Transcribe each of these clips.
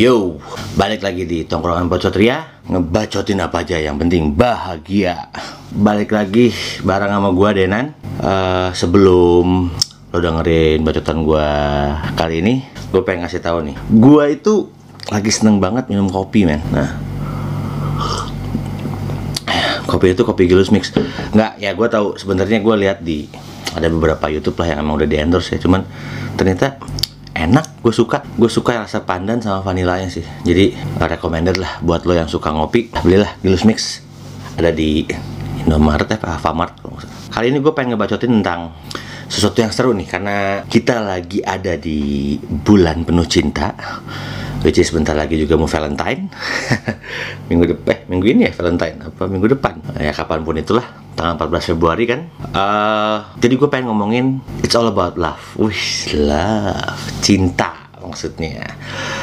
Yo, balik lagi di tongkrongan bacot Ria. Ngebacotin apa aja yang penting bahagia. Balik lagi bareng sama gua Denan. Eh, Sebelum lo dengerin bacotan gua kali ini Gue pengen ngasih tahu nih. Gua itu lagi seneng banget minum kopi men. Nah. Kopi itu kopi Gilus Mix. Nggak ya gue tahu sebenarnya gue lihat di ada beberapa YouTube lah yang emang udah di endorse ya. Cuman ternyata enak gue suka. Gue suka rasa pandan sama vanilanya sih. Jadi recommended lah buat lo yang suka ngopi. Belilah Gilus Mix. Ada di Indomaret Alfamart kalau nggak salah. kali ini gue pengen ngebacotin tentang sesuatu yang seru nih karena kita lagi ada di bulan penuh cinta which is sebentar lagi juga mau Valentine. Minggu depan eh, minggu ini ya Valentine apa minggu depan? Ya kapan pun itulah tanggal 14 Februari kan? Eh, jadi gue pengen ngomongin it's all about love. Wih love cinta maksudnya.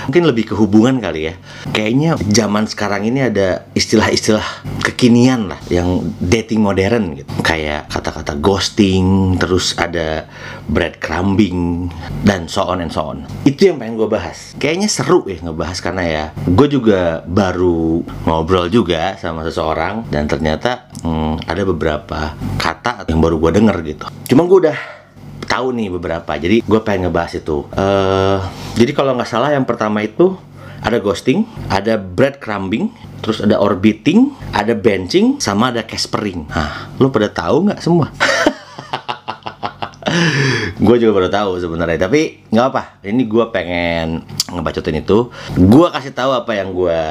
Mungkin lebih ke hubungan kali ya. Kayaknya zaman sekarang ini ada istilah-istilah kekinian lah yang dating modern gitu. Kayak kata-kata ghosting terus ada breadcrumbing dan so on and so on. Itu yang pengen gue bahas. Kayaknya seru ya ngebahas karena ya gue juga baru ngobrol juga sama seseorang dan ternyata hmm, ada beberapa kata yang baru gue denger gitu. Cuma gue udah tahu nih beberapa. Jadi gue pengen ngebahas itu. eh jadi kalau nggak salah yang pertama itu ada ghosting, ada breadcrumbing, terus ada orbiting, ada benching, sama ada caspering. Nah, lu pada tahu nggak semua? gue juga baru tahu sebenarnya tapi nggak apa ini gue pengen ngebacotin itu gue kasih tahu apa yang gue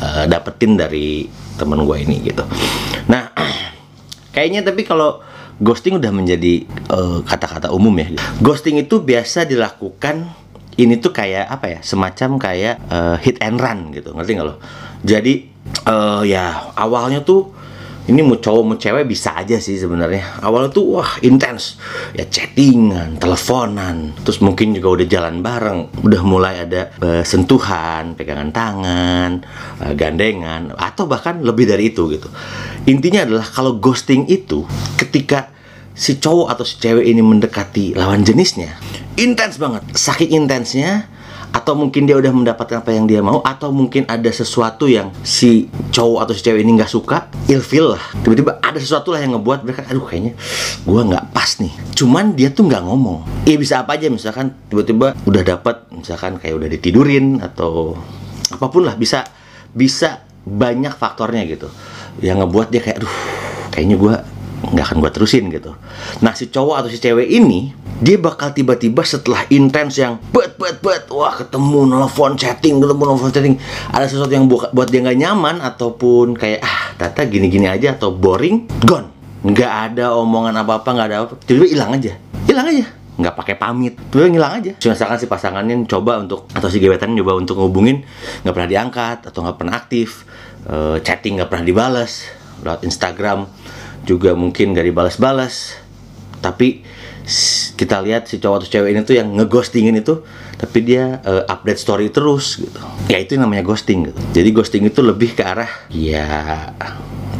eh, dapetin dari temen gue ini gitu nah kayaknya tapi kalau ghosting udah menjadi eh, kata-kata umum ya. Ghosting itu biasa dilakukan ini tuh kayak apa ya semacam kayak eh, hit and run gitu. Ngerti nggak lo? Jadi eh, ya awalnya tuh ini mau cowok mau cewek bisa aja sih sebenarnya. Awalnya tuh wah intens ya chattingan teleponan. Terus mungkin juga udah jalan bareng. Udah mulai ada eh, sentuhan pegangan tangan eh, gandengan atau bahkan lebih dari itu gitu. Intinya adalah kalau ghosting itu ketika si cowok atau si cewek ini mendekati lawan jenisnya intens banget. Saking intensnya atau mungkin dia udah mendapatkan apa yang dia mau atau mungkin ada sesuatu yang si cowok atau si cewek ini nggak suka ilfil lah. Tiba-tiba ada sesuatu lah yang ngebuat mereka aduh kayaknya gua nggak pas nih. Cuman dia tuh nggak ngomong. Ya bisa apa aja misalkan tiba-tiba udah dapat misalkan kayak udah ditidurin atau apa pun lah bisa bisa banyak faktornya gitu. Yang ngebuat dia kayak aduh kayaknya gua nggak akan gue terusin gitu. Nah si cowok atau si cewek ini dia bakal tiba-tiba setelah intens yang bet bet bet wah ketemu nelfon chatting ketemu nelfon chatting. Ada sesuatu yang buat, buat dia nggak nyaman ataupun kayak ah tata gini-gini aja atau boring gone. Nggak ada omongan apa-apa nggak ada apa tiba-tiba hilang aja. Hilang aja. Nggak pakai pamit. Tiba ngilang aja. Misalkan si pasangannya coba untuk atau si gebetan coba untuk ngubungin nggak pernah diangkat atau nggak pernah aktif eh, chatting nggak pernah dibalas lewat Instagram juga mungkin gak dibalas-balas tapi kita lihat si cowok atau cewek ini tuh yang ngeghostingin itu tapi dia eh, update story terus gitu. Ya itu yang namanya ghosting gitu. Jadi ghosting itu lebih ke arah ya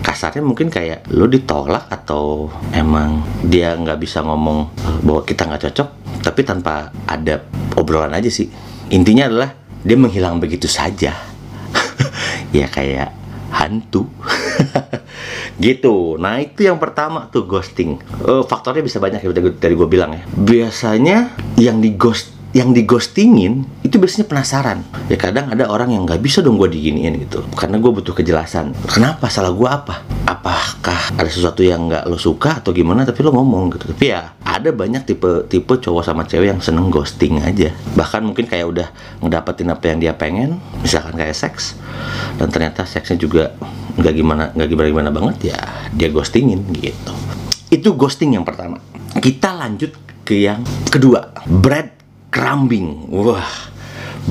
kasarnya mungkin kayak lo ditolak atau emang dia nggak bisa ngomong eh, bahwa kita nggak cocok? Tapi tanpa ada obrolan aja sih. Intinya adalah dia menghilang begitu saja. Ya kayak hantu gitu. Nah itu yang pertama tuh ghosting. Eh, faktornya bisa banyak ya dari gue bilang ya. Biasanya yang di ghost yang di ghostingin itu biasanya penasaran. Ya kadang ada orang yang nggak bisa dong gue diginiin gitu karena gue butuh kejelasan. Kenapa? Salah gue apa? Apakah ada sesuatu yang nggak lo suka atau gimana tapi lo ngomong gitu? Tapi ya ada banyak tipe tipe cowok sama cewek yang seneng ghosting aja. Bahkan mungkin kayak udah ngedapetin apa yang dia pengen misalkan kayak seks dan ternyata seksnya juga nggak gimana nggak gimana gimana banget ya dia ghostingin gitu. Itu ghosting yang pertama. Kita lanjut ke yang kedua. Bread crumbing wah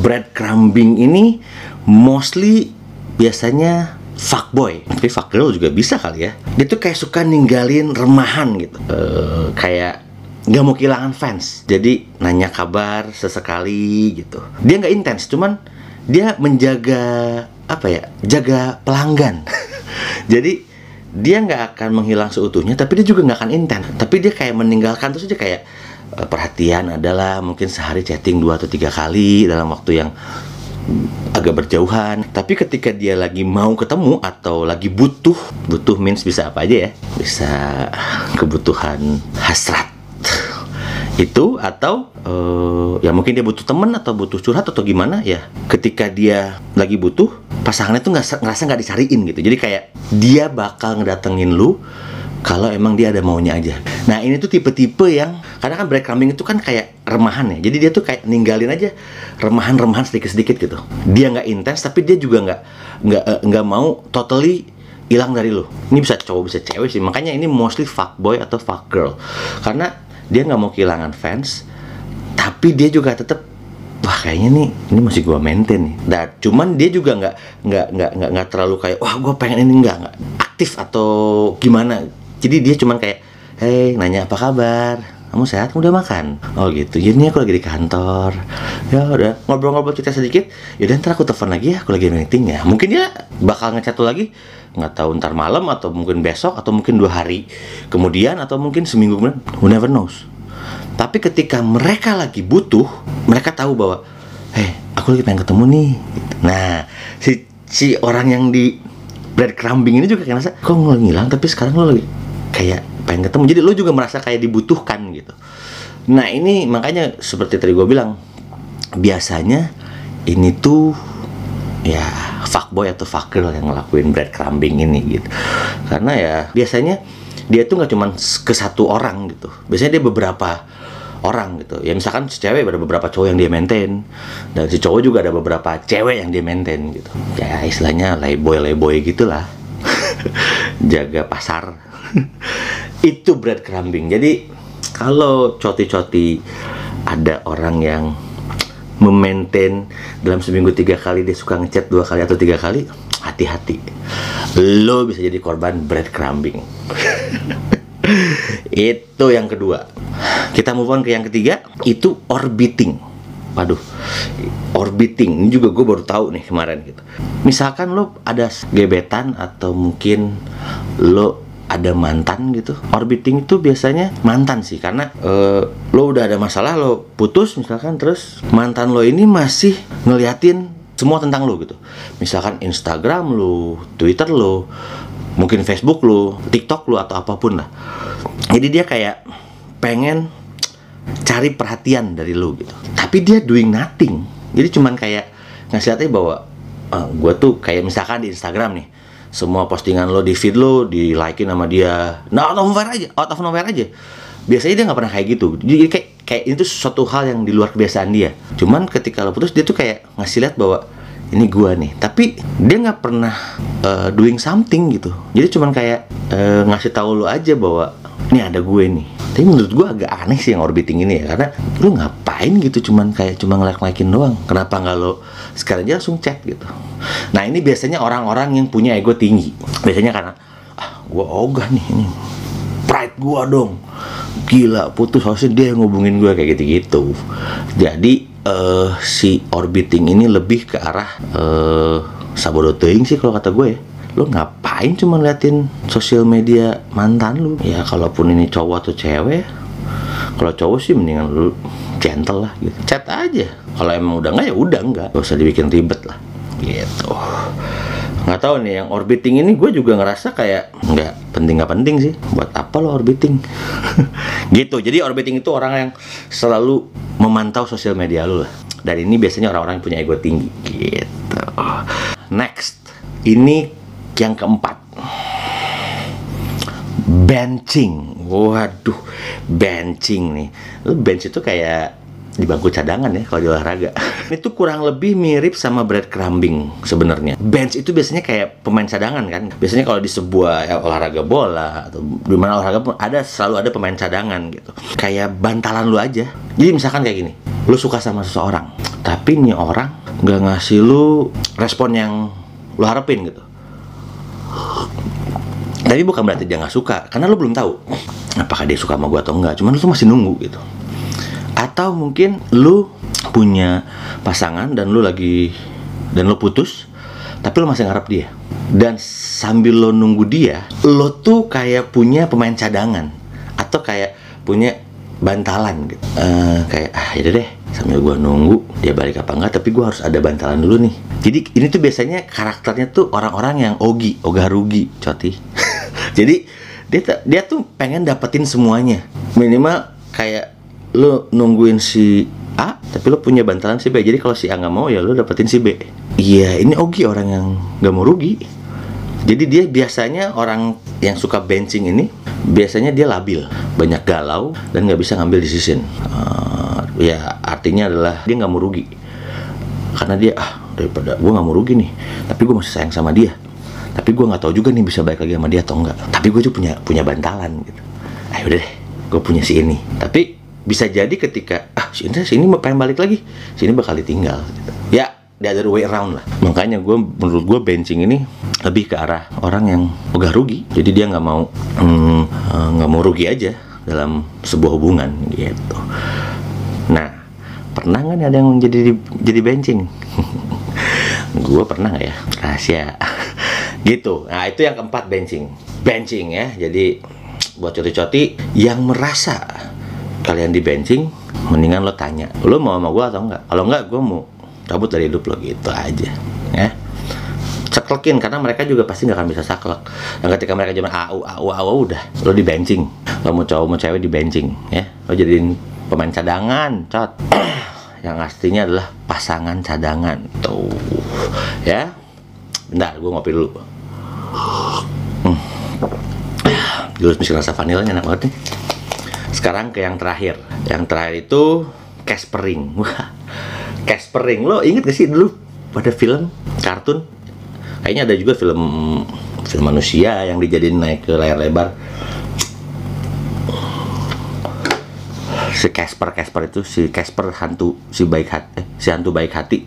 bread crumbing ini mostly biasanya fuckboy. Tapi fuckgirl juga bisa kali ya. Dia tuh kayak suka ninggalin remahan gitu. Eh, kayak nggak mau kehilangan fans. Jadi nanya kabar sesekali gitu. Dia nggak intens cuman dia menjaga apa ya jaga pelanggan. Jadi dia nggak akan menghilang seutuhnya tapi dia juga nggak akan intens tapi dia kayak meninggalkan terus dia kayak perhatian adalah mungkin sehari chatting dua atau tiga kali dalam waktu yang agak berjauhan. Tapi ketika dia lagi mau ketemu atau lagi butuh, butuh means bisa apa aja ya? Bisa kebutuhan hasrat itu atau uh, ya mungkin dia butuh temen atau butuh curhat atau gimana ya ketika dia lagi butuh pasangannya tuh ngerasa nggak dicariin gitu jadi kayak dia bakal ngedatengin lu kalau emang dia ada maunya aja. Nah ini tuh tipe-tipe yang karena kan breadcrumbing itu kan kayak remahan ya. Jadi dia tuh kayak ninggalin aja remahan-remahan sedikit-sedikit gitu. Dia nggak intens tapi dia juga nggak nggak eh, nggak mau totally hilang dari lo. Ini bisa cowok bisa cewek sih. Makanya ini mostly fuck boy atau fuck girl. Karena dia nggak mau kehilangan fans, tapi dia juga tetap wah kayaknya nih ini masih gua maintain nih. Dan cuman dia juga nggak nggak nggak nggak terlalu kayak wah gua pengen ini nggak nggak aktif atau gimana jadi dia cuman kayak hei nanya apa kabar? Kamu sehat? Udah makan? Oh gitu. Jadi aku lagi di kantor. Ya udah ngobrol-ngobrol cerita sedikit. Ya udah ntar aku telepon lagi ya. Aku lagi meeting ya. Mungkin dia bakal ngechat lagi. Nggak tahu ntar malam atau mungkin besok atau mungkin dua hari kemudian atau mungkin seminggu kemudian. Who never knows. Tapi ketika mereka lagi butuh mereka tahu bahwa hei aku lagi pengen ketemu nih. Nah si si orang yang di breadcrumbing ini juga kayak ngerasa kok ngilang? Tapi sekarang lo lagi kayak pengen ketemu. Jadi lo juga merasa kayak dibutuhkan gitu. Nah ini makanya seperti tadi gue bilang biasanya ini tuh ya fuckboy atau fuckgirl yang ngelakuin breadcrumbing ini gitu. Karena ya biasanya dia tuh nggak cuma ke satu orang gitu. Biasanya dia beberapa orang gitu. Ya misalkan si cewek ada beberapa cowok yang dia maintain dan si cowok juga ada beberapa cewek yang dia maintain gitu. Ya istilahnya layboy layboy gitulah. Jaga pasar itu breadcrumbing jadi kalau coti-coti ada orang yang memaintain dalam seminggu tiga kali dia suka ngechat dua kali atau tiga kali hati-hati. Lo bisa jadi korban breadcrumbing itu yang kedua. Kita move on ke yang ketiga itu orbiting. Waduh, orbiting. Ini juga gue baru tahu nih kemarin gitu. Misalkan lo ada gebetan atau mungkin lo ada mantan gitu. Orbiting itu biasanya mantan sih karena uh, lo udah ada masalah lo putus misalkan terus mantan lo ini masih ngeliatin semua tentang lo gitu. Misalkan Instagram lo, Twitter lo, mungkin Facebook lo, TikTok lo atau apa pun lah. Jadi dia kayak pengen cari perhatian dari lo gitu tapi dia doing nothing jadi cuman kayak ngasih hati bahwa uh, ah, gue tuh kayak misalkan di Instagram nih semua postingan lo di feed lo di likein sama dia. Nah out of nowhere aja out of nowhere aja. Biasanya dia nggak pernah kayak gitu. Jadi kayak kayak itu suatu hal yang di luar kebiasaan dia. Cuman ketika lo putus dia tuh kayak ngasih lihat bahwa ini gua nih. Tapi dia nggak pernah uh, doing something gitu. Jadi cuman kayak uh, ngasih tahu lo aja bahwa ini ada gue nih. Tapi menurut gue agak aneh sih yang orbiting ini ya karena lu ngapain gitu cuman kayak cuma ngelak-ngelakin doang. Kenapa nggak lo? Sekarang aja langsung chat gitu. Nah ini biasanya orang-orang yang punya ego tinggi. Biasanya karena ah gue ogah nih ini. Pride gue dong. Gila putus harusnya dia yang ngubungin gue kayak gitu-gitu. Jadi uh, si orbiting ini lebih ke arah uh, sabodoting sih kalau kata gue ya. Lu ngapain cuma liatin sosial media mantan lu? Ya kalaupun ini cowok atau cewek kalau cowok sih mendingan lu gentle lah gitu. Chat aja. Kalau emang udah nggak ya udah nggak. Gak usah dibikin ribet lah. Gitu. Nggak tahu nih yang orbiting ini gue juga ngerasa kayak nggak penting nggak penting sih. Buat apa lo orbiting? Gitu. Jadi orbiting itu orang yang selalu memantau sosial media lu lah. Dan ini biasanya orang-orang yang punya ego tinggi. Gitu. Next. Ini yang keempat, benching. Waduh, benching nih. Lu bench itu kayak di bangku cadangan ya kalau di olahraga. itu kurang lebih mirip sama breadcrumbing sebenarnya. Bench itu biasanya kayak pemain cadangan kan. Biasanya kalau di sebuah ya, olahraga bola atau di mana olahraga pun ada selalu ada pemain cadangan gitu. Kayak bantalan lu aja. Jadi misalkan kayak gini, lu suka sama seseorang, tapi nih orang nggak ngasih lu respon yang lu harapin gitu tapi bukan berarti dia nggak suka karena lo belum tahu apakah dia suka sama gue atau enggak cuman lo tuh masih nunggu gitu. Atau mungkin lo punya pasangan dan lo lagi dan lo putus tapi lo masih ngarep dia. Dan sambil lo nunggu dia lo tuh kayak punya pemain cadangan atau kayak punya bantalan gitu. Eh, kayak ah yaudah deh sambil gue nunggu dia balik apa enggak tapi gue harus ada bantalan dulu nih. Jadi ini tuh biasanya karakternya tuh orang-orang yang ogi ogah rugi coti jadi dia dia tuh pengen dapetin semuanya. Minimal kayak lu nungguin si A tapi lu punya bantalan si B. Jadi kalau si A nggak mau ya lu dapetin si B. Iya ini ogi orang yang nggak mau rugi. Jadi dia biasanya orang yang suka benching ini biasanya dia labil, banyak galau dan nggak bisa ngambil decision. Eh, ya artinya adalah dia nggak mau rugi. Karena dia ah daripada gue nggak mau rugi nih, tapi gue masih sayang sama dia. Tapi gue nggak tahu juga nih bisa balik lagi sama dia atau enggak. Tapi gue juga punya punya bantalan gitu. Ayo deh, gue punya si ini. Tapi bisa jadi ketika ah si ini si ini pengen balik lagi, si ini bakal ditinggal. Gitu. Ya the other way around lah. Makanya gue menurut gue benching ini lebih ke arah orang yang udah rugi. Jadi dia nggak mau mm, eh, nggak mau rugi aja dalam sebuah hubungan gitu. Nah, pernah nggak ada yang jadi jadi benching? gue pernah nggak ya? Rahasia. Gitu. Nah itu yang keempat benching. Benching ya. Jadi buat coti-coti yang merasa kalian di benching, mendingan lo tanya, lo mau sama gue atau enggak? Kalau enggak, gue mau cabut dari hidup lo gitu aja ya ceklekin karena mereka juga pasti nggak akan bisa saklek dan ketika mereka cuma au au au udah lo di benching lo mau cowok mau cewek di benching ya lo jadiin pemain cadangan cot yang aslinya adalah pasangan cadangan tuh ya bentar gue ngopi dulu hmm. Jurus misi rasa vanilanya enak banget nih. Sekarang ke yang terakhir. Yang terakhir itu Caspering. Wah Caspering. Lo inget gak sih dulu pada film kartun? Kayaknya ada juga film film manusia yang dijadiin naik ke layar lebar. Si Casper Casper itu si Casper hantu si baik hati eh, si hantu baik hati.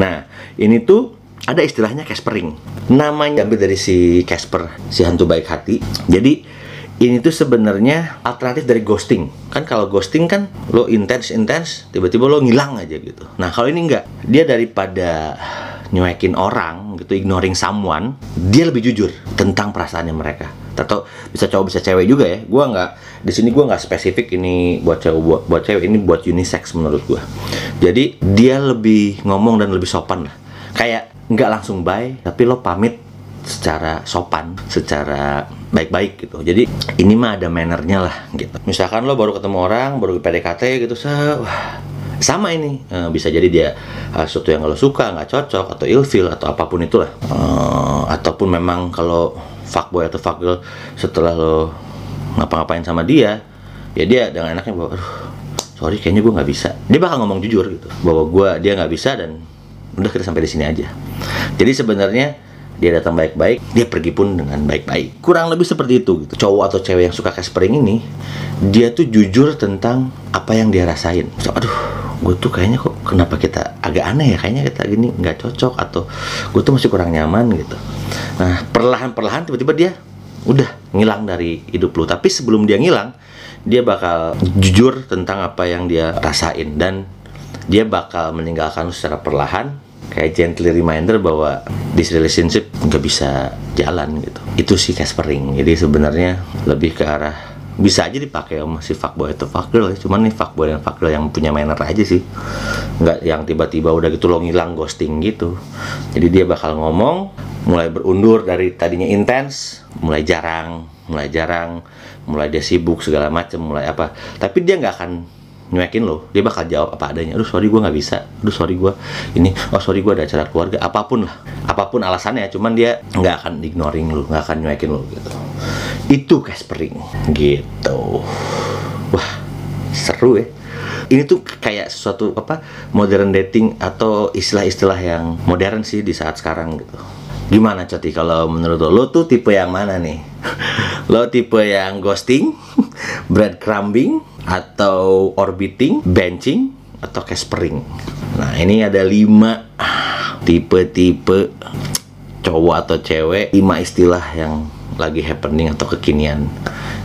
Nah ini tuh ada istilahnya Caspering. Namanya ambil dari si Casper si hantu baik hati. Jadi ini tuh sebenarnya alternatif dari ghosting. Kan kalau ghosting kan lo intens intens tiba-tiba lo ngilang aja gitu. Nah kalau ini enggak. Dia daripada nyuekin orang gitu ignoring someone dia lebih jujur tentang perasaannya mereka. Atau bisa cowok bisa cewek juga ya. Gua nggak di sini gua nggak spesifik ini buat cowok buat, buat cewek ini buat unisex menurut gua. Jadi dia lebih ngomong dan lebih sopan lah. Kayak nggak langsung bye tapi lo pamit secara sopan, secara baik-baik gitu. Jadi ini mah ada mannernya lah gitu. Misalkan lo baru ketemu orang, baru PDKT gitu, se wah, sama ini Eh, bisa jadi dia eh, sesuatu yang lo suka, nggak cocok atau ilfil atau apa pun itulah. Eh, ataupun memang kalau fuckboy atau fuckgirl setelah lo ngapa-ngapain sama dia, ya dia dengan enaknya bahwa, aduh, sorry kayaknya gue nggak bisa. Dia bakal ngomong jujur gitu, bahwa gue dia nggak bisa dan udah kita sampai di sini aja. Jadi sebenarnya dia datang baik-baik, dia pergi pun dengan baik-baik. Kurang lebih seperti itu gitu. Cowok atau cewek yang suka caspering ini, dia tuh jujur tentang apa yang dia rasain. So, aduh, gue tuh kayaknya kok kenapa kita agak aneh ya, kayaknya kita gini nggak cocok atau gue tuh masih kurang nyaman gitu. Nah, perlahan-perlahan tiba-tiba dia udah ngilang dari hidup lu. Tapi sebelum dia ngilang, dia bakal jujur tentang apa yang dia rasain dan dia bakal meninggalkan secara perlahan kayak gently reminder bahwa this relationship nggak bisa jalan gitu. Itu sih Caspering. Jadi sebenarnya lebih ke arah bisa aja dipakai sama si fuckboy atau fuckgirl ya. Cuman nih fuckboy dan fuckgirl yang punya manner aja sih. Nggak yang tiba-tiba udah gitu lo ngilang ghosting gitu. Jadi dia bakal ngomong mulai berundur dari tadinya intens mulai jarang mulai jarang mulai dia sibuk segala macem mulai apa. Tapi dia nggak akan nyuekin lo dia bakal jawab apa adanya. Aduh sorry gue nggak bisa. Aduh sorry gue ini oh sorry gue ada acara keluarga. Apa pun lah. Apa pun alasannya cuman dia nggak akan ignoring lo nggak akan nyuekin lo gitu. Itu caspering gitu. Wah seru ya. Ini tuh kayak sesuatu apa modern dating atau istilah-istilah yang modern sih di saat sekarang gitu. Gimana Coti kalau menurut lo? Lo tuh tipe yang mana nih? Lo tipe yang ghosting breadcrumbing atau orbiting benching atau caspering. Nah ini ada lima tipe-tipe cowok atau cewek lima istilah yang lagi happening atau kekinian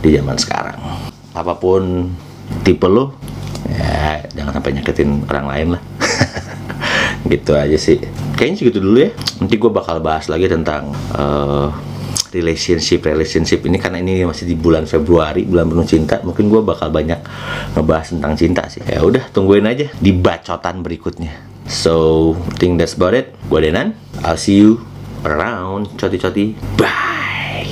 di zaman sekarang. Apa pun tipe lo ya jangan sampai nyakitin orang lain lah. Gitu aja sih. Kayaknya segitu dulu ya. Nanti gue bakal bahas lagi tentang uh, relationship relationship ini karena ini masih di bulan Februari bulan penuh cinta mungkin gue bakal banyak ngebahas tentang cinta sih. Ya udah tungguin aja di bacotan berikutnya. So I think that's about it. Gue Denan I'll see you around. Coti coti bye